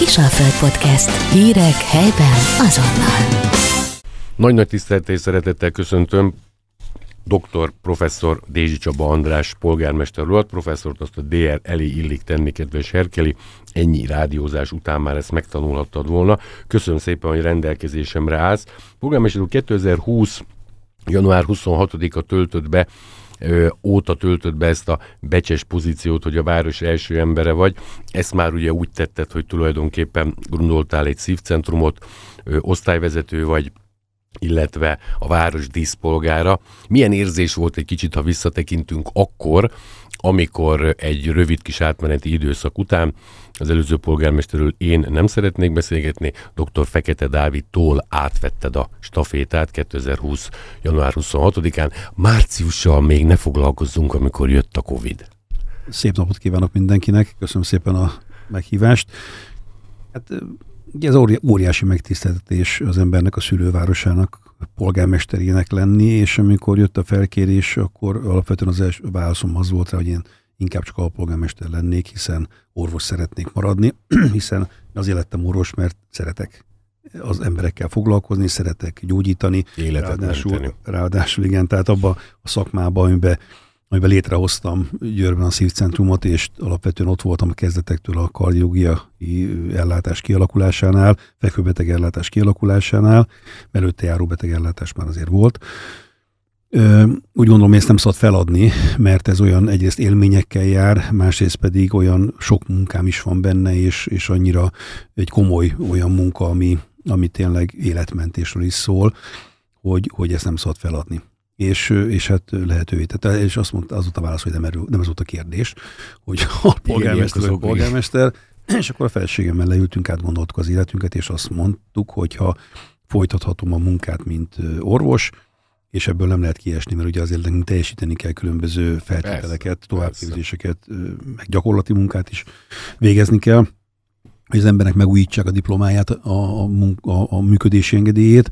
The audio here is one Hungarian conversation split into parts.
Kisalföld Podcast. Hírek helyben azonnal. Nagy-nagy tisztelettel és szeretettel köszöntöm dr. professzor Dézsi Csaba András polgármester urat, professzort azt a DR elé illik tenni, kedves Herkeli. Ennyi rádiózás után már ezt megtanulhattad volna. Köszönöm szépen, hogy rendelkezésemre állsz. Polgármester úr 2020 január 26-a töltött be ö, óta töltött be ezt a becses pozíciót, hogy a város első embere vagy. Ezt már ugye úgy tetted, hogy tulajdonképpen gondoltál egy szívcentrumot, ö, osztályvezető vagy, illetve a város díszpolgára. Milyen érzés volt egy kicsit, ha visszatekintünk akkor, amikor egy rövid kis átmeneti időszak után az előző polgármesterről én nem szeretnék beszélgetni, dr. Fekete Dávidtól átvetted a stafétát 2020. január 26-án. Márciussal még ne foglalkozzunk, amikor jött a Covid. Szép napot kívánok mindenkinek, köszönöm szépen a meghívást. Hát Ugye ez óriási megtiszteltetés az embernek, a szülővárosának, polgármesterének lenni, és amikor jött a felkérés, akkor alapvetően az első válaszom az volt rá, hogy én inkább csak alpolgármester lennék, hiszen orvos szeretnék maradni, hiszen azért lettem orvos, mert szeretek az emberekkel foglalkozni, szeretek gyógyítani. Életet ráadásul, ráadásul igen, tehát abba a szakmában, amiben amiben létrehoztam Győrben a szívcentrumot, és alapvetően ott voltam a kezdetektől a kardiológiai ellátás kialakulásánál, fekvőbeteg ellátás kialakulásánál, előtte járó beteg ellátás már azért volt. Úgy gondolom, ezt nem szabad feladni, mert ez olyan egyrészt élményekkel jár, másrészt pedig olyan sok munkám is van benne, és, és annyira egy komoly olyan munka, ami, ami tényleg életmentésről is szól, hogy, hogy ezt nem szabad feladni és, és hát lehetővé tette. És azt mondta, az volt a válasz, hogy nem, erő, nem ez volt a kérdés, hogy a polgármester vagy polgármester, és akkor a feleségemmel leültünk, átgondoltuk az életünket, és azt mondtuk, hogy ha folytathatom a munkát, mint orvos, és ebből nem lehet kiesni, mert ugye azért nekünk teljesíteni kell különböző feltételeket, továbbképzéseket, meg gyakorlati munkát is végezni kell, hogy az embernek megújítsák a diplomáját, a, a, a, a működési engedélyét,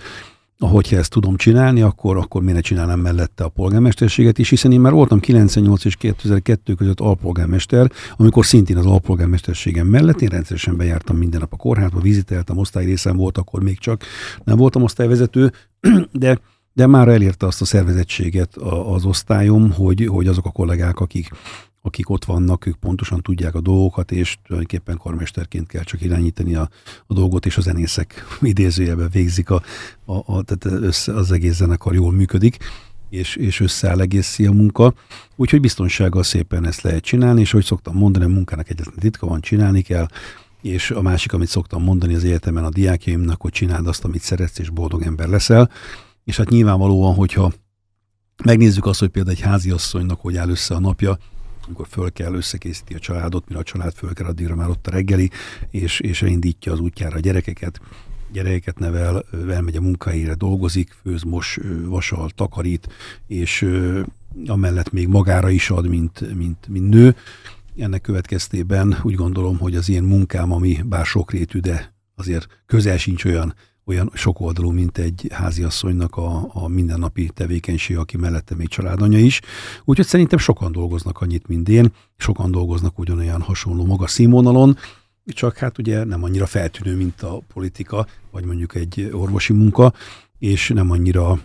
hogyha ezt tudom csinálni, akkor, akkor miért csinálnám mellette a polgármesterséget is, hiszen én már voltam 98 és 2002 között alpolgármester, amikor szintén az alpolgármesterségem mellett én rendszeresen bejártam minden nap a kórházba, viziteltem, osztályrészem volt, akkor még csak nem voltam osztályvezető, de de már elérte azt a szervezettséget az osztályom, hogy, hogy azok a kollégák, akik akik ott vannak, ők pontosan tudják a dolgokat, és tulajdonképpen karmesterként kell csak irányítani a, a dolgot, és a zenészek idézőjelben végzik, a, a, a, tehát össze, az egész zenekar jól működik, és, és összeáll egészi a munka. Úgyhogy biztonsággal szépen ezt lehet csinálni, és hogy szoktam mondani, a munkának egyetlen titka van, csinálni kell, és a másik, amit szoktam mondani az egyetemen a diákjaimnak, hogy csináld azt, amit szeretsz, és boldog ember leszel. És hát nyilvánvalóan, hogyha megnézzük azt, hogy például egy háziasszonynak hogy áll össze a napja, amikor föl kell összekészíti a családot, mire a család föl kell, addigra már ott a reggeli, és, és elindítja az útjára a gyerekeket, gyerekeket nevel, elmegy a munkahelyére, dolgozik, főz, mos, vasal, takarít, és amellett még magára is ad, mint, mint, mint nő. Ennek következtében úgy gondolom, hogy az ilyen munkám, ami bár sokrétű, de azért közel sincs olyan olyan sokoldalú, mint egy háziasszonynak a, a mindennapi tevékenység, aki mellette még családanya is. Úgyhogy szerintem sokan dolgoznak annyit, mint én, sokan dolgoznak ugyanolyan hasonló magas színvonalon, csak hát ugye nem annyira feltűnő, mint a politika, vagy mondjuk egy orvosi munka, és nem annyira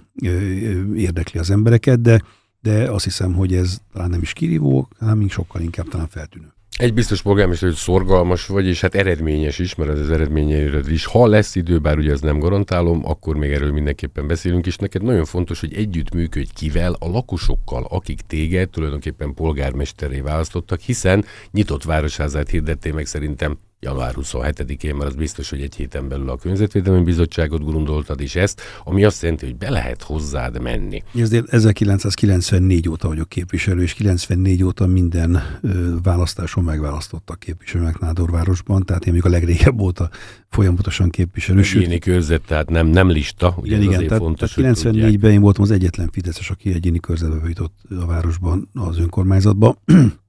érdekli az embereket, de, de azt hiszem, hogy ez talán nem is kirívó, hanem sokkal inkább talán feltűnő. Egy biztos polgármester, hogy szorgalmas vagy, és hát eredményes is, mert ez az eredményeiről is. Ha lesz idő, bár ugye ez nem garantálom, akkor még erről mindenképpen beszélünk, és neked nagyon fontos, hogy együtt működj kivel, a lakosokkal, akik téged tulajdonképpen polgármesteré választottak, hiszen nyitott városházát hirdettél meg szerintem január 27-én, mert az biztos, hogy egy héten belül a Környezetvédelmi Bizottságot gondoltad is ezt, ami azt jelenti, hogy be lehet hozzád menni. Ezért 1994 óta vagyok képviselő, és 94 óta minden ö, választáson megválasztottak képviselőnek Nádorvárosban, tehát én még a legrégebb óta folyamatosan képviselő. Egyéni körzet, tehát nem, nem lista. Ugye igen, igen tehát, fontos, tehát 94-ben én voltam az egyetlen Fideszes, aki egyéni körzetbe jutott a városban, az önkormányzatban.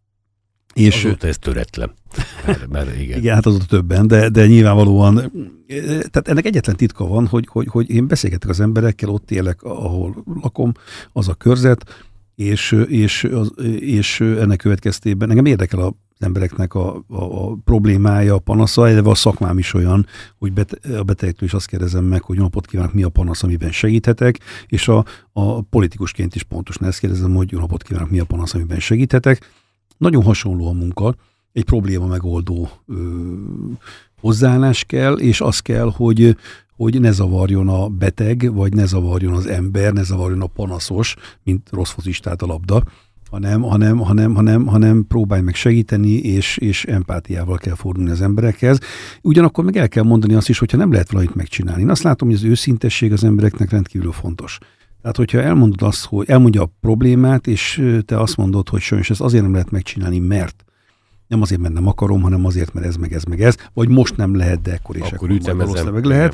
És azóta ez töretlen. Mert, mert igen. igen, hát azóta többen, de, de nyilvánvalóan, tehát ennek egyetlen titka van, hogy, hogy, hogy én beszélgetek az emberekkel, ott élek, ahol lakom, az a körzet, és, és, az, és ennek következtében engem érdekel a az embereknek a, a, a problémája, a panasza, illetve a szakmám is olyan, hogy bete, a betegektől is azt kérdezem meg, hogy napot kívánok, mi a panasz, amiben segíthetek, és a, a politikusként is pontosan ezt kérdezem, hogy napot kívánok, mi a panasz, amiben segíthetek. Nagyon hasonló a munka, egy probléma megoldó ö, hozzáállás kell, és az kell, hogy, hogy ne zavarjon a beteg, vagy ne zavarjon az ember, ne zavarjon a panaszos, mint rossz focistát a labda, hanem, hanem, hanem, hanem, hanem próbálj meg segíteni, és, és empátiával kell fordulni az emberekhez. Ugyanakkor meg el kell mondani azt is, hogyha nem lehet valamit megcsinálni. Én azt látom, hogy az őszintesség az embereknek rendkívül fontos. Tehát, hogyha elmondod azt, hogy elmondja a problémát, és te azt mondod, hogy sajnos ezt azért nem lehet megcsinálni, mert nem azért, mert nem akarom, hanem azért, mert ez, meg ez, meg ez, vagy most nem lehet, de akkor és akkor, akkor majd meg lehet.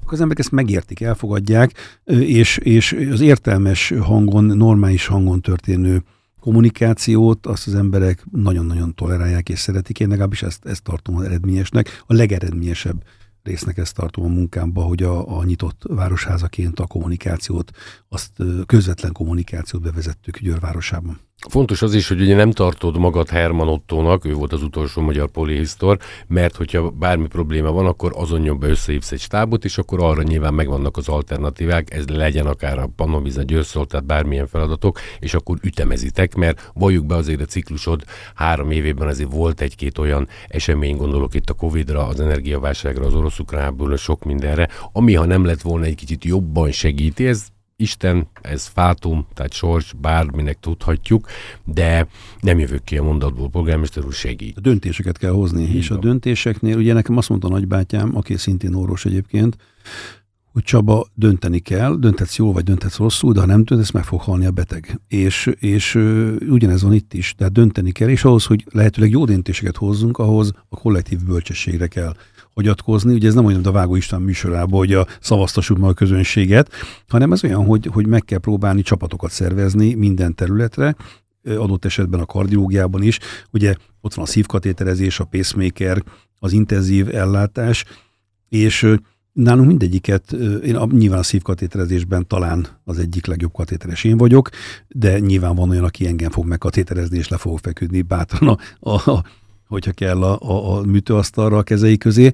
Akkor az emberek ezt megértik, elfogadják, és, és az értelmes hangon, normális hangon történő kommunikációt azt az emberek nagyon-nagyon tolerálják és szeretik. Én legalábbis ezt, ezt tartom az eredményesnek. A legeredményesebb résznek ezt tartom a munkámba, hogy a, a nyitott városházaként a kommunikációt, azt közvetlen kommunikációt bevezettük Győrvárosában. Fontos az is, hogy ugye nem tartod magad Herman Ottónak, ő volt az utolsó magyar polihisztor, mert hogyha bármi probléma van, akkor azon nyomba összehívsz egy stábot, és akkor arra nyilván megvannak az alternatívák, ez legyen akár a Panoviza Győrszol, tehát bármilyen feladatok, és akkor ütemezitek, mert valljuk be azért a ciklusod három évében azért volt egy-két olyan esemény, gondolok itt a Covid-ra, az energiaválságra, az orosz ukrán sok mindenre, ami ha nem lett volna egy kicsit jobban segíti, ez Isten, ez fátum, tehát sors, bárminek tudhatjuk, de nem jövök ki a mondatból, polgármester úr segít. A döntéseket kell hozni, Így és van. a döntéseknél, ugye nekem azt mondta a nagybátyám, aki szintén orvos egyébként, hogy Csaba, dönteni kell, dönthetsz jól, vagy dönthetsz rosszul, de ha nem döntesz, meg fog halni a beteg. És, és ugyanez van itt is, tehát dönteni kell, és ahhoz, hogy lehetőleg jó döntéseket hozzunk, ahhoz a kollektív bölcsességre kell hagyatkozni. Ugye ez nem olyan, mint a Vágó István műsorában, hogy a szavaztassuk meg a közönséget, hanem ez olyan, hogy, hogy meg kell próbálni csapatokat szervezni minden területre, adott esetben a kardiológiában is. Ugye ott van a szívkatéterezés, a pacemaker, az intenzív ellátás, és nálunk mindegyiket, én nyilván a szívkatéterezésben talán az egyik legjobb katéteres én vagyok, de nyilván van olyan, aki engem fog megkatéterezni, és le fog feküdni bátran a, a, a hogyha kell a, a, a műtőasztalra a kezei közé,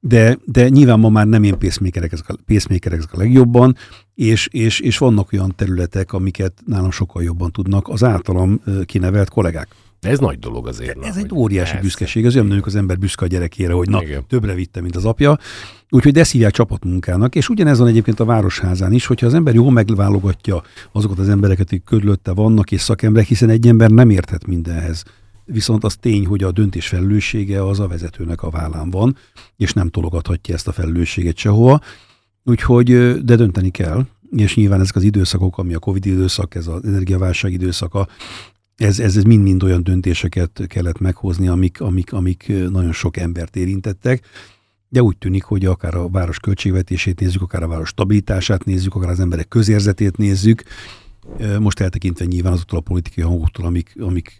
de, de nyilván ma már nem én pacemakerek ezek a, pacemakerek ezek a legjobban, és, és, és vannak olyan területek, amiket nálam sokkal jobban tudnak az általam kinevelt kollégák. Ez nagy dolog azért. Ez na, egy óriási persze. büszkeség. Ez olyan mondjuk az ember büszke a gyerekére, hogy na, Igen. többre vitte, mint az apja. Úgyhogy de szívják csapatmunkának, és ugyanez van egyébként a Városházán is, hogyha az ember jól megválogatja azokat az embereket, akik körülötte vannak, és szakemberek, hiszen egy ember nem érthet mindenhez viszont az tény, hogy a döntés felelőssége az a vezetőnek a vállán van, és nem tologathatja ezt a felelősséget sehova. Úgyhogy, de dönteni kell, és nyilván ezek az időszakok, ami a Covid időszak, ez az energiaválság időszaka, ez, ez, ez mind-mind olyan döntéseket kellett meghozni, amik, amik, amik nagyon sok embert érintettek, de úgy tűnik, hogy akár a város költségvetését nézzük, akár a város stabilitását nézzük, akár az emberek közérzetét nézzük, most eltekintve nyilván azoktól a politikai hangoktól, amik, amik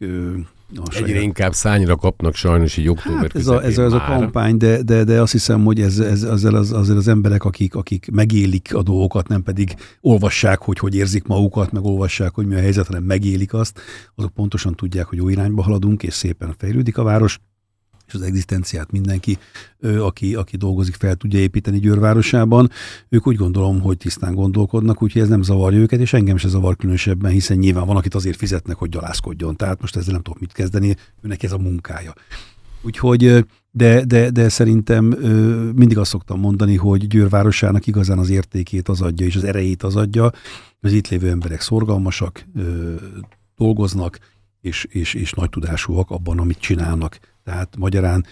Egyre inkább szányra kapnak sajnos így október hát ez, a, ez, a, ez a kampány, de, de, de azt hiszem, hogy ez, ez azért, az, azért az emberek, akik, akik megélik a dolgokat, nem pedig olvassák, hogy hogy érzik magukat, meg olvassák, hogy mi a helyzet, hanem megélik azt, azok pontosan tudják, hogy jó irányba haladunk, és szépen fejlődik a város és az egzisztenciát mindenki, aki, aki dolgozik, fel tudja építeni Győrvárosában. Ők úgy gondolom, hogy tisztán gondolkodnak, úgyhogy ez nem zavarja őket, és engem se zavar különösebben, hiszen nyilván van, akit azért fizetnek, hogy gyalászkodjon. Tehát most ezzel nem tudok mit kezdeni, őnek ez a munkája. Úgyhogy, de, de, de szerintem mindig azt szoktam mondani, hogy Győrvárosának igazán az értékét az adja, és az erejét az adja. Az itt lévő emberek szorgalmasak, dolgoznak, és, és, és nagy tudásúak abban, amit csinálnak. Tehát magyarán,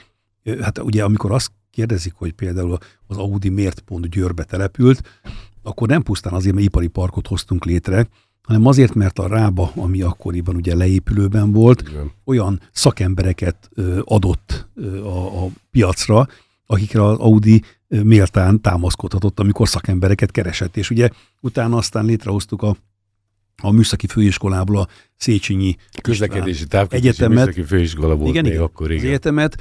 hát ugye amikor azt kérdezik, hogy például az Audi miért pont Győrbe települt, akkor nem pusztán azért, mert ipari parkot hoztunk létre, hanem azért, mert a Rába, ami akkoriban ugye leépülőben volt, Igen. olyan szakembereket adott a, a piacra, akikre az Audi méltán támaszkodhatott, amikor szakembereket keresett. És ugye utána aztán létrehoztuk a a műszaki főiskolából a Széchenyi közlekedési egyetemet. Műszaki főiskola volt igen, még igen, akkor, igen. Az egyetemet,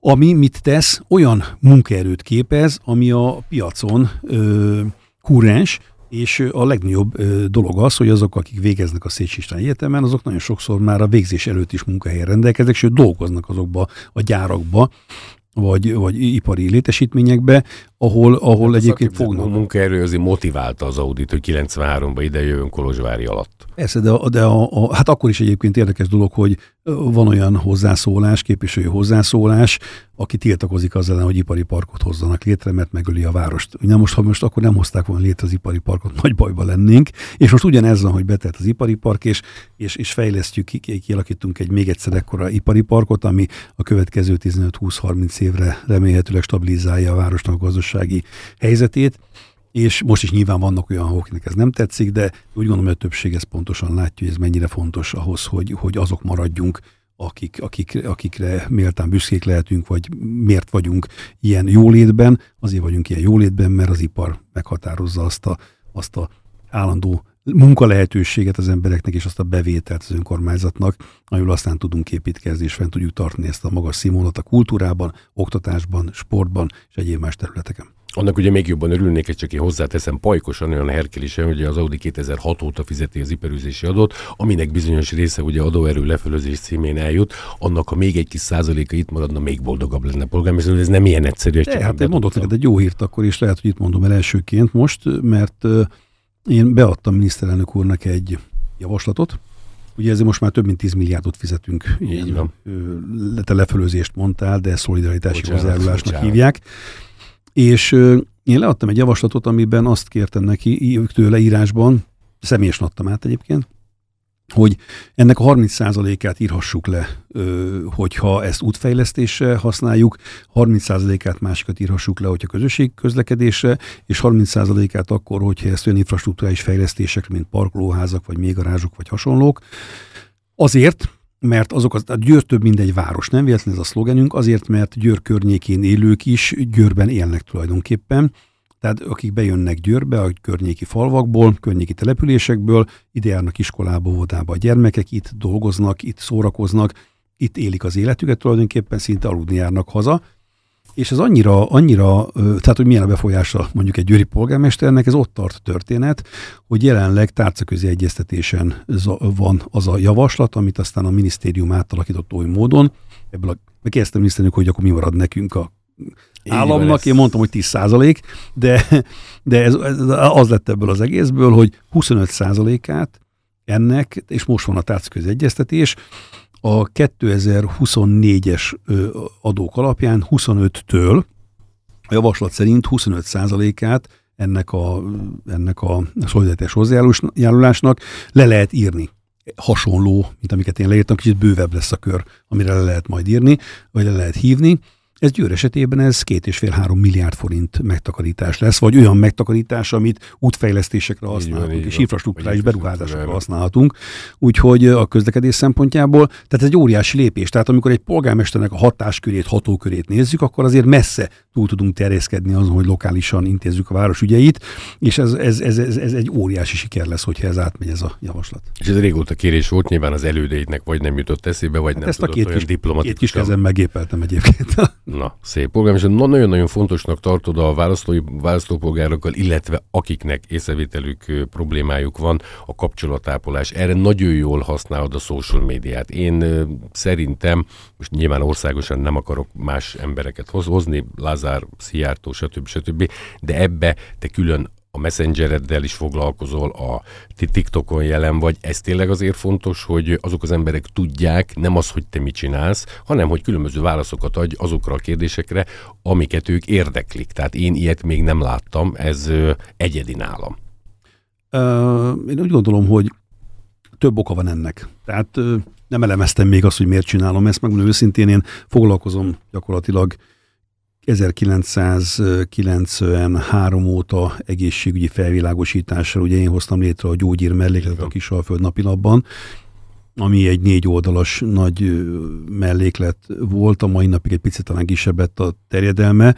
ami mit tesz, olyan munkaerőt képez, ami a piacon ö, kurens, És a legnagyobb dolog az, hogy azok, akik végeznek a Széchenyi István Egyetemen, azok nagyon sokszor már a végzés előtt is munkahelyen rendelkeznek, sőt dolgoznak azokba a gyárakba, vagy, vagy ipari létesítményekbe, ahol, ahol hát egyébként fognak. A munkaerő azért motiválta az Audit, hogy 93-ban ide jövünk Kolozsvári alatt. Persze, de, de a, a, hát akkor is egyébként érdekes dolog, hogy van olyan hozzászólás, képviselői hozzászólás, aki tiltakozik azzal ellen, hogy ipari parkot hozzanak létre, mert megöli a várost. Na most, ha most akkor nem hozták volna létre az ipari parkot, nagy bajba lennénk. És most ugyanez van, hogy betelt az ipari park, és, és, és fejlesztjük, kialakítunk egy még egyszer ekkora ipari parkot, ami a következő 15-20-30 évre remélhetőleg stabilizálja a városnak a gazdasági helyzetét és most is nyilván vannak olyan akiknek ez nem tetszik, de úgy gondolom, hogy a többség ezt pontosan látja, hogy ez mennyire fontos ahhoz, hogy, hogy azok maradjunk, akik, akik, akikre méltán büszkék lehetünk, vagy miért vagyunk ilyen jólétben. Azért vagyunk ilyen jólétben, mert az ipar meghatározza azt a, azt a állandó munkalehetőséget az embereknek, és azt a bevételt az önkormányzatnak, amivel aztán tudunk építkezni, és fent tudjuk tartani ezt a magas színvonalat a kultúrában, oktatásban, sportban és egyéb más területeken. Annak ugye még jobban örülnék, hogy csak én hozzáteszem pajkosan olyan herkelésen, hogy az Audi 2006 óta fizeti az iperűzési adót, aminek bizonyos része ugye adóerő lefölözés címén eljut, annak ha még egy kis százaléka itt maradna, még boldogabb lenne polgármester, ez nem ilyen egyszerű. De, hát én mondok neked egy jó hírt akkor, és lehet, hogy itt mondom el elsőként most, mert én beadtam miniszterelnök úrnak egy javaslatot, Ugye ezért most már több mint 10 milliárdot fizetünk. Így van. Te lefölözést mondtál, de szolidaritási hozzájárulásnak hívják. És én leadtam egy javaslatot, amiben azt kértem neki tőle írásban, személyesen adtam át egyébként, hogy ennek a 30%-át írhassuk le, hogyha ezt útfejlesztésre használjuk, 30%-át másikat írhassuk le, hogyha közösség közlekedésre, és 30%-át akkor, hogyha ezt olyan infrastruktúrális fejlesztések, mint parkolóházak, vagy mégarázsok, vagy hasonlók. Azért, mert azok az, a Győr több mint egy város, nem véletlen ez a szlogenünk, azért, mert Győr környékén élők is Győrben élnek tulajdonképpen, tehát akik bejönnek Győrbe, a környéki falvakból, környéki településekből, ide járnak iskolába, óvodába a gyermekek, itt dolgoznak, itt szórakoznak, itt élik az életüket, tulajdonképpen szinte aludni járnak haza, és ez annyira, annyira, tehát hogy milyen a befolyása mondjuk egy győri polgármesternek, ez ott tart történet, hogy jelenleg tárcaközi egyeztetésen van az a javaslat, amit aztán a minisztérium átalakított oly módon, ebből a, megkérdeztem hogy akkor mi marad nekünk a államnak, én mondtam, hogy 10 százalék, de, de ez, ez, az lett ebből az egészből, hogy 25 százalékát ennek, és most van a tárcaközi egyeztetés, a 2024-es adók alapján 25-től a javaslat szerint 25%-át ennek a, ennek a szolidaritás hozzájárulásnak le lehet írni. Hasonló, mint amiket én leírtam, kicsit bővebb lesz a kör, amire le lehet majd írni, vagy le lehet hívni. Ez Győr esetében ez két és fél három milliárd forint megtakarítás lesz, vagy olyan megtakarítás, amit útfejlesztésekre használhatunk, és infrastruktúrális beruházásokra használhatunk. Úgyhogy a közlekedés szempontjából, tehát ez egy óriási lépés. Tehát amikor egy polgármesternek a hatáskörét, hatókörét nézzük, akkor azért messze túl tudunk terjeszkedni azon, hogy lokálisan intézzük a város ügyeit, és ez, ez, ez, ez, ez egy óriási siker lesz, hogyha ez átmegy ez a javaslat. És ez régóta kérés volt, nyilván az elődeidnek vagy nem jutott eszébe, vagy hát nem ezt a két kis, két kis kezem megépeltem egyébként. Na, szép polgármester. Na, nagyon-nagyon fontosnak tartod a választói, választópolgárokkal, illetve akiknek észrevételük problémájuk van, a kapcsolatápolás. Erre nagyon jól használod a social médiát. Én szerintem, most nyilván országosan nem akarok más embereket hozni, Lázár, Szijjártó, stb. stb., de ebbe te külön a messengereddel is foglalkozol, a TikTokon jelen vagy. Ez tényleg azért fontos, hogy azok az emberek tudják, nem az, hogy te mit csinálsz, hanem hogy különböző válaszokat adj azokra a kérdésekre, amiket ők érdeklik. Tehát én ilyet még nem láttam, ez egyedi nálam. Én úgy gondolom, hogy több oka van ennek. Tehát nem elemeztem még azt, hogy miért csinálom ezt, megmondom őszintén, én foglalkozom gyakorlatilag 1993 óta egészségügyi felvilágosítással, ugye én hoztam létre a gyógyír mellékletet a Kisalföld napilapban, ami egy négy oldalas nagy melléklet volt, a mai napig egy picit talán kisebb lett a terjedelme,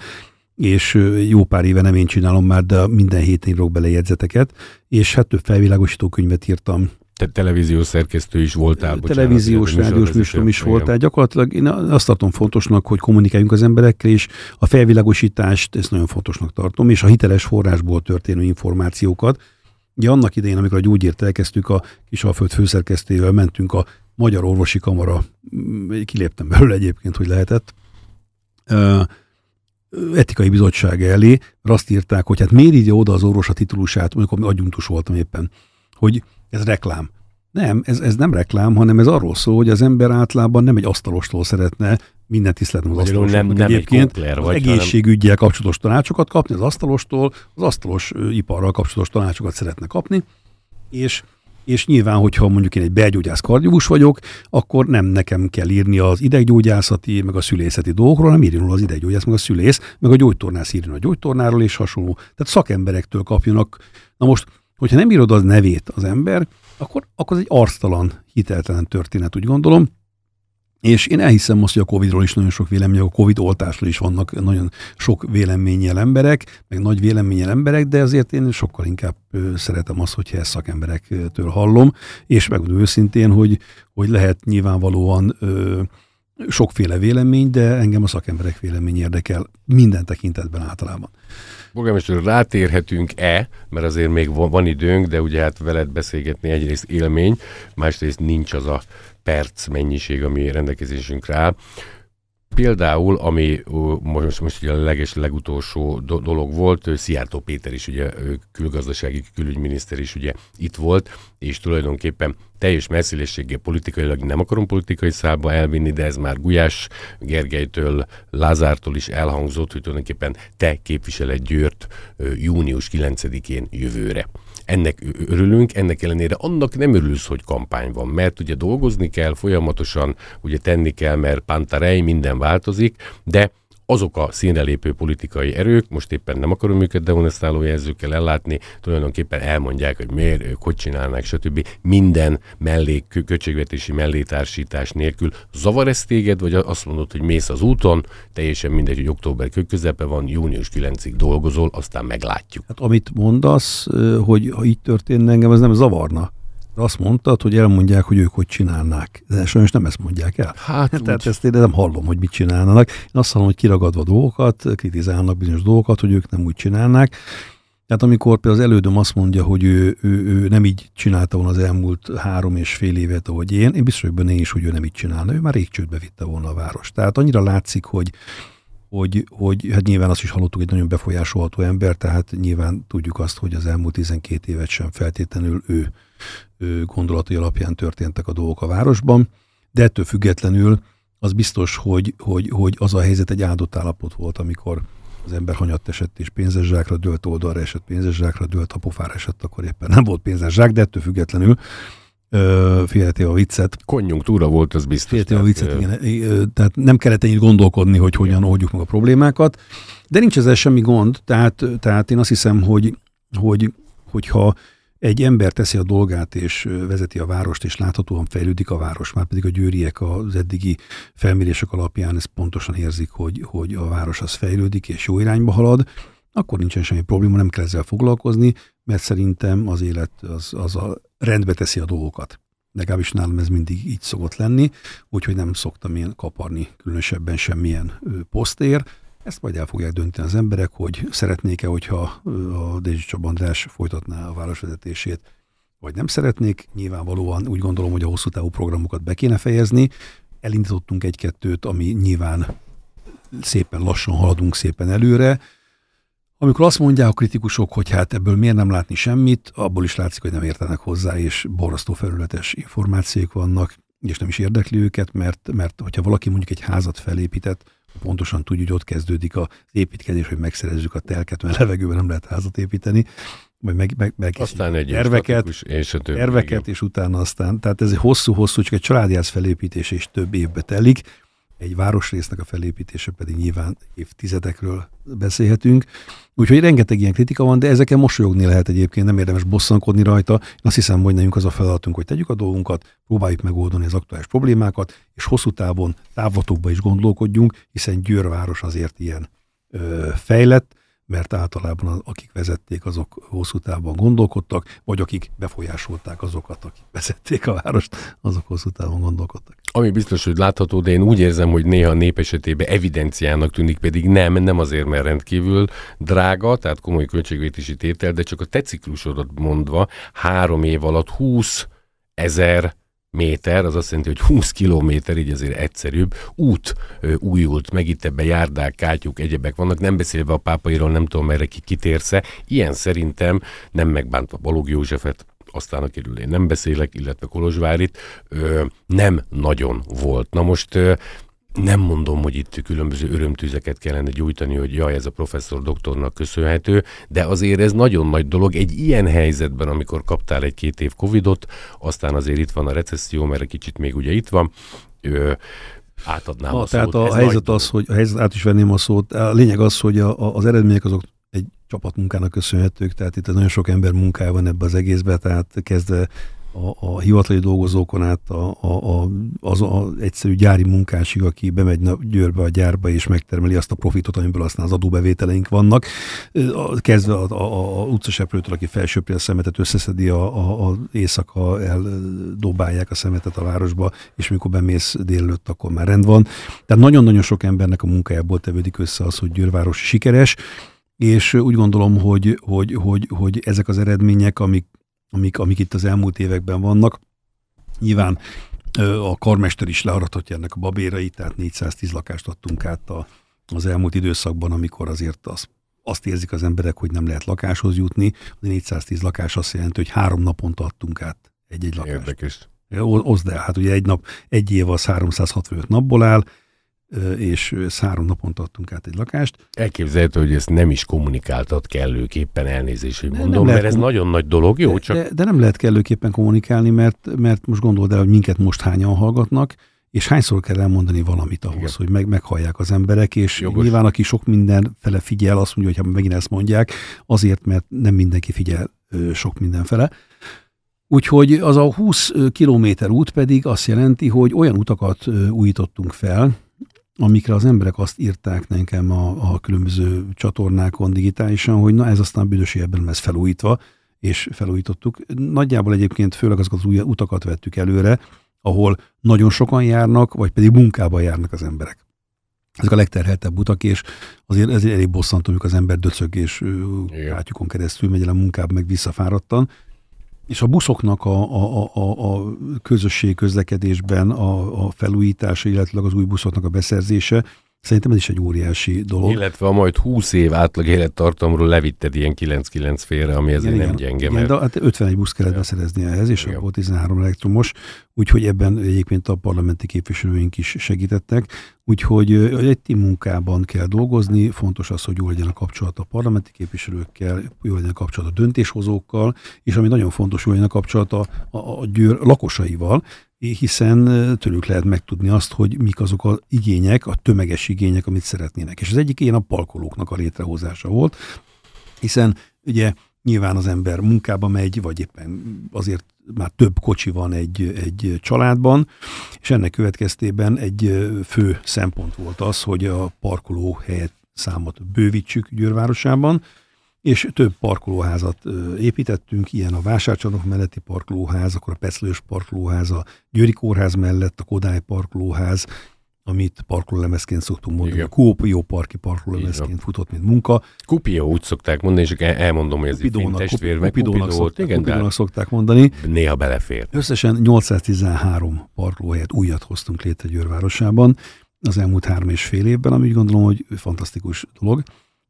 és jó pár éve nem én csinálom már, de minden héten írok bele jegyzeteket, és hát több felvilágosító könyvet írtam te televíziós szerkesztő is voltál. Bocsánat, televíziós, rádiós műsorom is voltál. Gyakorlatilag én azt tartom fontosnak, hogy kommunikáljunk az emberekkel, és a felvilágosítást ezt nagyon fontosnak tartom, és a hiteles forrásból történő információkat, Ugye annak idején, amikor a gyógyírt elkezdtük, a Kisalföld főszerkesztével mentünk a Magyar Orvosi Kamara, mm, kiléptem belőle egyébként, hogy lehetett, etikai bizottság elé, mert azt írták, hogy hát miért írja oda az orvos a titulusát, amikor adjunktus voltam éppen, hogy ez reklám. Nem, ez, ez nem reklám, hanem ez arról szól, hogy az ember általában nem egy asztalostól szeretne minden tiszteletem az asztalostól. Nem, nem egyébként egy az vagy, egészségügyel hanem... kapcsolatos tanácsokat kapni az asztalostól, az asztalos iparral kapcsolatos tanácsokat szeretne kapni, és és nyilván, hogyha mondjuk én egy belgyógyász kardiós vagyok, akkor nem nekem kell írni az ideggyógyászati, meg a szülészeti dolgokról, hanem írjon az ideggyógyász, meg a szülész, meg a gyógytornász írjon a gyógytornáról és hasonló. Tehát szakemberektől kapjanak. Na most, hogyha nem írod az nevét az ember, akkor, akkor az egy arctalan, hiteltelen történet, úgy gondolom. És én elhiszem most, hogy a Covid-ról is nagyon sok vélemény, a Covid oltásról is vannak nagyon sok véleménnyel emberek, meg nagy véleménnyel emberek, de azért én sokkal inkább szeretem azt, hogyha ezt szakemberektől hallom, és megmondom őszintén, hogy, hogy lehet nyilvánvalóan ö, sokféle vélemény, de engem a szakemberek vélemény érdekel minden tekintetben általában. Polgármester, rátérhetünk-e, mert azért még van, időnk, de ugye hát veled beszélgetni egyrészt élmény, másrészt nincs az a perc mennyiség, ami rendelkezésünkre áll. Például, ami most, most ugye a leges, legutolsó do- dolog volt, Szijjártó Péter is, ugye külgazdasági külügyminiszter is ugye itt volt, és tulajdonképpen teljes messzélességgel politikailag nem akarom politikai szálba elvinni, de ez már Gulyás Gergelytől, Lázártól is elhangzott, hogy tulajdonképpen te képviseled Győrt június 9-én jövőre. Ennek örülünk, ennek ellenére annak nem örülsz, hogy kampány van, mert ugye dolgozni kell, folyamatosan ugye tenni kell, mert pantarej, minden változik, de azok a színrelépő politikai erők, most éppen nem akarom őket demonstráló jelzőkkel ellátni, tulajdonképpen elmondják, hogy miért ők hogy csinálnak, stb. Minden mellék, költségvetési mellétársítás nélkül. Zavar ez téged, vagy azt mondod, hogy mész az úton, teljesen mindegy, hogy október közepe van, június 9-ig dolgozol, aztán meglátjuk. Hát amit mondasz, hogy ha így történne, engem ez nem zavarna azt mondtad, hogy elmondják, hogy ők hogy csinálnák. De sajnos nem ezt mondják el. Hát, Tehát úgy. ezt én nem hallom, hogy mit csinálnának. Én azt hallom, hogy kiragadva dolgokat, kritizálnak bizonyos dolgokat, hogy ők nem úgy csinálnák. Tehát amikor például az elődöm azt mondja, hogy ő, ő, ő nem így csinálta volna az elmúlt három és fél évet, ahogy én, én biztos vagyok benne is, hogy ő nem így csinálna. Ő már rég csődbe vitte volna a város. Tehát annyira látszik, hogy, hogy, hogy hát nyilván azt is hallottuk, egy nagyon befolyásolható ember, tehát nyilván tudjuk azt, hogy az elmúlt 12 évet sem feltétlenül ő gondolatai alapján történtek a dolgok a városban, de ettől függetlenül az biztos, hogy, hogy, hogy az a helyzet egy áldott állapot volt, amikor az ember hanyatt esett és pénzes zsákra dőlt, oldalra esett pénzes zsákra dőlt, ha pofára esett, akkor éppen nem volt pénzes zsák, de ettől függetlenül félreti a viccet. Konjunktúra volt, az biztos. Félti a viccet, igen. Tehát nem kellett ennyit gondolkodni, hogy hogyan oldjuk meg a problémákat, de nincs ezzel semmi gond, tehát, tehát én azt hiszem, hogy, hogy hogyha egy ember teszi a dolgát, és vezeti a várost, és láthatóan fejlődik a város, már pedig a győriek az eddigi felmérések alapján ezt pontosan érzik, hogy, hogy a város az fejlődik, és jó irányba halad, akkor nincsen semmi probléma, nem kell ezzel foglalkozni, mert szerintem az élet az, az a rendbe teszi a dolgokat. Legalábbis nálam ez mindig így szokott lenni, úgyhogy nem szoktam én kaparni különösebben semmilyen posztér, ezt majd el fogják dönteni az emberek, hogy szeretnék-e, hogyha a Dézsi Csaba András folytatná a városvezetését, vagy nem szeretnék. Nyilvánvalóan úgy gondolom, hogy a hosszú távú programokat be kéne fejezni. Elindítottunk egy-kettőt, ami nyilván szépen lassan haladunk szépen előre. Amikor azt mondják a kritikusok, hogy hát ebből miért nem látni semmit, abból is látszik, hogy nem értenek hozzá, és borzasztó felületes információk vannak, és nem is érdekli őket, mert, mert hogyha valaki mondjuk egy házat felépített, pontosan tudja, hogy ott kezdődik az építkezés, hogy megszerezzük a telket, mert levegőben nem lehet házat építeni, vagy meg, meg, meg aztán egy terveket, és, terveket, és utána aztán, tehát ez egy hosszú-hosszú, csak egy családjász felépítés és több évbe telik, egy városrésznek a felépítése pedig nyilván évtizedekről beszélhetünk. Úgyhogy rengeteg ilyen kritika van, de ezeken mosolyogni lehet egyébként, nem érdemes bosszankodni rajta. Én azt hiszem, hogy nekünk az a feladatunk, hogy tegyük a dolgunkat, próbáljuk megoldani az aktuális problémákat, és hosszú távon, távlatokba is gondolkodjunk, hiszen Győrváros azért ilyen ö, fejlett, mert általában akik vezették, azok hosszú távon gondolkodtak, vagy akik befolyásolták azokat, akik vezették a várost, azok hosszú távon gondolkodtak. Ami biztos, hogy látható, de én úgy érzem, hogy néha a nép esetében evidenciának tűnik, pedig nem, nem azért, mert rendkívül drága, tehát komoly költségvetési tétel, de csak a te ciklusodat mondva három év alatt 20 ezer méter, az azt jelenti, hogy 20 kilométer, így azért egyszerűbb, út ö, újult, meg itt ebbe járdák, kátyuk, egyebek vannak, nem beszélve a pápairól, nem tudom merre ki kitérsze. Ilyen szerintem, nem megbántva Balog Józsefet, aztán akiről én nem beszélek, illetve Kolozsvárit, ö, nem nagyon volt. Na most ö, nem mondom, hogy itt különböző örömtűzeket kellene gyújtani, hogy jaj, ez a professzor doktornak köszönhető, de azért ez nagyon nagy dolog. Egy ilyen helyzetben, amikor kaptál egy-két év Covidot, aztán azért itt van a recesszió, mert egy kicsit még ugye itt van, ö, átadnám Na, a tehát szót. a Ez helyzet az, hogy a helyzet, át is venném a szót. A lényeg az, hogy a, a, az eredmények azok egy csapatmunkának köszönhetők, tehát itt nagyon sok ember munkája van ebbe az egészbe, tehát kezdve a, a hivatali dolgozókon át a, a, a, az a egyszerű gyári munkásig, aki bemegy Győrbe a gyárba és megtermeli azt a profitot, amiből aztán az adóbevételeink vannak. Kezdve a, a, a utcaseprőtől, aki felsöpri a szemetet, összeszedi a, a, a éjszaka, eldobálják a szemetet a városba, és mikor bemész délelőtt, akkor már rend van. Tehát nagyon-nagyon sok embernek a munkájából tevődik össze az, hogy Győrváros sikeres, és úgy gondolom, hogy, hogy, hogy, hogy ezek az eredmények, amik amik, amik itt az elmúlt években vannak. Nyilván a karmester is learathatja ennek a babérait, tehát 410 lakást adtunk át a, az elmúlt időszakban, amikor azért az, azt érzik az emberek, hogy nem lehet lakáshoz jutni. A 410 lakás azt jelenti, hogy három naponta adtunk át egy-egy lakást. Érdekes. Oszd el, hát ugye egy nap, egy év az 365 napból áll, és ezt három naponta adtunk át egy lakást. Elképzelhető, hogy ezt nem is kommunikáltad kellőképpen elnézést, hogy mondom, nem lehet mert ez nagyon nagy dolog, jó, de, csak de, de nem lehet kellőképpen kommunikálni, mert, mert most gondold el, hogy minket most hányan hallgatnak, és hányszor kell elmondani valamit ahhoz, Igen. hogy meg, meghallják az emberek, és Jogos. Nyilván aki sok minden fele figyel, azt mondja, hogy ha megint ezt mondják, azért, mert nem mindenki figyel ö, sok minden fele. Úgyhogy az a 20 kilométer út pedig azt jelenti, hogy olyan utakat újítottunk fel, amikre az emberek azt írták nekem a, a különböző csatornákon digitálisan, hogy na ez aztán büdös nem lesz felújítva, és felújítottuk. Nagyjából egyébként főleg azokat az új utakat vettük előre, ahol nagyon sokan járnak, vagy pedig munkába járnak az emberek. Ezek a legterheltebb utak, és azért ez elég bosszantó, amikor az ember döcög, és Igen. kátyukon keresztül megy el a munkába, meg visszafáradtan. És a buszoknak a, a, a, a, közösség közlekedésben a, a felújítása, illetve az új buszoknak a beszerzése, szerintem ez is egy óriási dolog. illetve a majd 20 év átlag élettartamról levitted ilyen 9-9 félre, ami ezért nem gyenge, igen, mert de hát 51 busz kellett beszerezni ehhez, és Igen. abból 13 elektromos, úgyhogy ebben egyébként a parlamenti képviselőink is segítettek. Úgyhogy egy team munkában kell dolgozni, fontos az, hogy jó legyen a kapcsolat a parlamenti képviselőkkel, jó legyen a kapcsolat a döntéshozókkal, és ami nagyon fontos, jó legyen a kapcsolat a, a, a győr lakosaival, hiszen tőlük lehet megtudni azt, hogy mik azok az igények, a tömeges igények, amit szeretnének. És az egyik ilyen a parkolóknak a létrehozása volt, hiszen ugye nyilván az ember munkába megy, vagy éppen azért már több kocsi van egy, egy családban, és ennek következtében egy fő szempont volt az, hogy a parkoló helyet számot bővítsük Győrvárosában, és több parkolóházat építettünk, ilyen a vásárcsarnok melletti parkolóház, akkor a Peclős parkolóház, a Győri kórház mellett a Kodály parkolóház, amit parkolólemezként szoktunk mondani, Igen. a jó parki parkolólemezként futott, mint munka. Kupió úgy szokták mondani, és elmondom, hogy ez egy Kupidónak, testvér, meg Kupidónak, Kupidót, szokták, igen, Kupidónak szokták mondani. néha belefér. Összesen 813 parkolóhelyet újat hoztunk létre Győrvárosában az elmúlt három és fél évben, ami úgy gondolom, hogy fantasztikus dolog.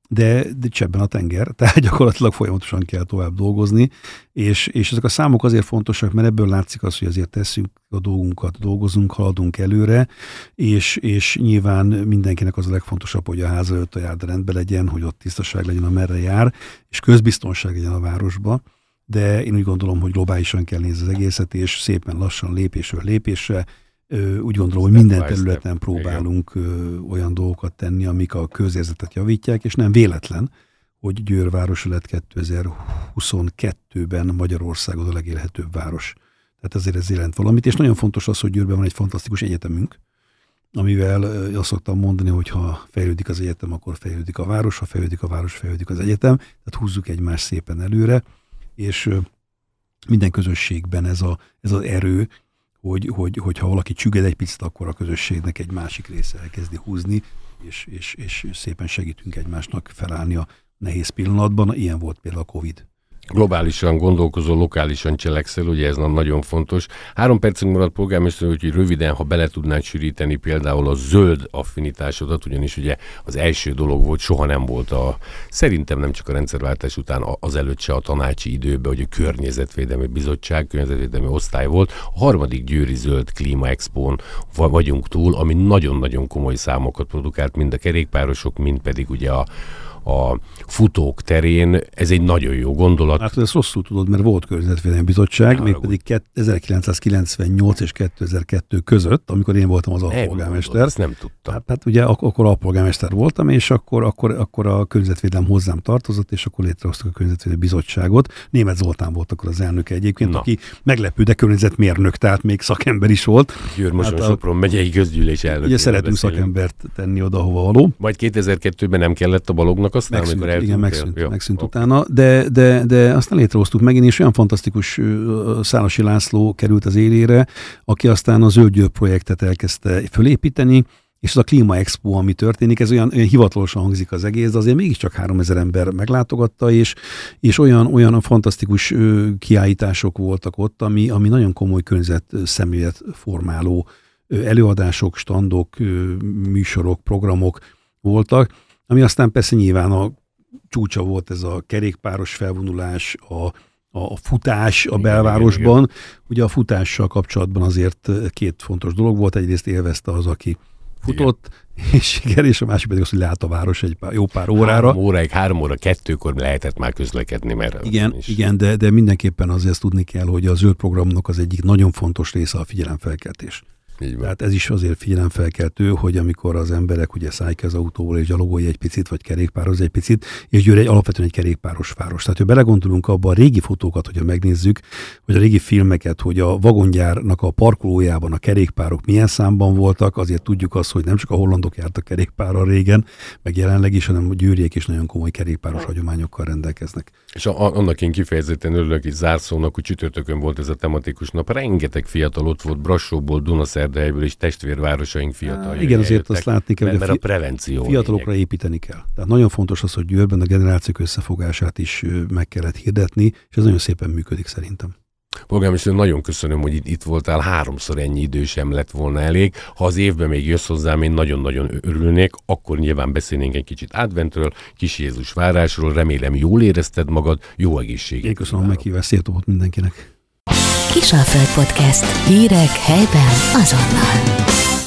De, de csebben a tenger, tehát gyakorlatilag folyamatosan kell tovább dolgozni, és, és ezek a számok azért fontosak, mert ebből látszik az, hogy azért tesszük a dolgunkat, dolgozunk, haladunk előre, és, és nyilván mindenkinek az a legfontosabb, hogy a ház előtt a járda rendben legyen, hogy ott tisztaság legyen, amerre jár, és közbiztonság legyen a városba. De én úgy gondolom, hogy globálisan kell nézni az egészet, és szépen lassan lépésről lépésre úgy gondolom, hogy minden területen próbálunk olyan dolgokat tenni, amik a közérzetet javítják, és nem véletlen, hogy Győr városa lett 2022-ben Magyarországon a legélhetőbb város. Tehát ezért ez jelent valamit, és nagyon fontos az, hogy Győrben van egy fantasztikus egyetemünk, amivel azt szoktam mondani, hogy ha fejlődik az egyetem, akkor fejlődik a város, ha fejlődik a város, fejlődik az egyetem, tehát húzzuk egymást szépen előre, és minden közösségben ez, a, ez az erő, hogy, hogy, hogy ha valaki csüged egy picit, akkor a közösségnek egy másik része elkezdi húzni, és, és, és szépen segítünk egymásnak felállni a nehéz pillanatban. Ilyen volt például a Covid globálisan gondolkozó, lokálisan cselekszel, ugye ez nagyon fontos. Három percünk maradt polgármester, úgyhogy röviden, ha bele tudnád sűríteni például a zöld affinitásodat, ugyanis ugye az első dolog volt, soha nem volt a, szerintem nem csak a rendszerváltás után, az előtt se a tanácsi időben, hogy a Környezetvédelmi Bizottság, Környezetvédelmi Osztály volt. A harmadik Győri Zöld Klíma Expón vagyunk túl, ami nagyon-nagyon komoly számokat produkált, mind a kerékpárosok, mind pedig ugye a, a futók terén, ez egy nagyon jó gondolat. Hát ezt rosszul tudod, mert volt környezetvédelmi bizottság, mégpedig 1998 és 2002 között, amikor én voltam az alpolgármester. Ezt nem tudtam. Hát, hát ugye ak- akkor alpolgármester voltam, és akkor, akkor, akkor a környezetvédelem hozzám tartozott, és akkor létrehoztuk a környezetvédelmi bizottságot. Német Zoltán volt akkor az elnöke egyébként, Na. aki meglepő, de környezetmérnök, tehát még szakember is volt. Győr Moson hát Sopron megyei közgyűlés elnök. Ugye szeretünk beszélünk. szakembert tenni oda, hova való. Majd 2002-ben nem kellett a balognak csak aztán, megszűnt, amikor Igen, megszűnt, Jó, megszűnt okay. utána, de, de, de aztán létrehoztuk megint, és olyan fantasztikus Szálasi László került az élére, aki aztán a Zöld projektet elkezdte fölépíteni, és ez a Klíma Expo, ami történik, ez olyan, olyan hivatalosan hangzik az egész, de azért mégiscsak 3000 ember meglátogatta, és, és olyan, olyan fantasztikus kiállítások voltak ott, ami, ami nagyon komoly környezet szemlélet formáló előadások, standok, műsorok, programok voltak, ami aztán persze nyilván a csúcsa volt ez a kerékpáros felvonulás, a, a futás a belvárosban. Igen, igen. Ugye a futással kapcsolatban azért két fontos dolog volt. Egyrészt élvezte az, aki futott, igen. és igen, és a másik pedig az, hogy lát a város egy pár, jó pár órára. Három óráig, három óra, kettőkor lehetett már közlekedni, mert... Igen, is. igen de, de mindenképpen azért tudni kell, hogy a zöld programnak az egyik nagyon fontos része a figyelemfelkeltés. Így Tehát ez is azért figyelemfelkeltő, hogy amikor az emberek ugye szállják az autóból és gyalogolja egy picit, vagy kerékpároz egy picit, és Győr egy alapvetően egy kerékpáros város. Tehát, ha belegondolunk abba a régi fotókat, hogyha megnézzük, vagy a régi filmeket, hogy a vagongyárnak a parkolójában a kerékpárok milyen számban voltak, azért tudjuk azt, hogy nem csak a hollandok jártak kerékpárral régen, meg jelenleg is, hanem a győriek is nagyon komoly kerékpáros hagyományokkal rendelkeznek. És a, annak én kifejezetten örülök, hogy zárszónak, hogy csütörtökön volt ez a tematikus nap. Rengeteg fiatal ott volt, Brassóból, Szerdahelyből és testvérvárosaink fiatal. Igen, azért azt látni kell, hogy mert a prevenció. Fiatalokra lényeg. építeni kell. Tehát nagyon fontos az, hogy Győrben a generációk összefogását is meg kellett hirdetni, és ez nagyon szépen működik szerintem. Polgármester, nagyon köszönöm, hogy itt, itt voltál, háromszor ennyi idő sem lett volna elég. Ha az évben még jössz hozzám, én nagyon-nagyon örülnék, akkor nyilván beszélnénk egy kicsit adventről, Kis Jézus várásról, remélem jól érezted magad, jó egészséget. Én köszönöm a meghívást, szép mindenkinek. Kisalföld Podcast. Hírek helyben azonnal.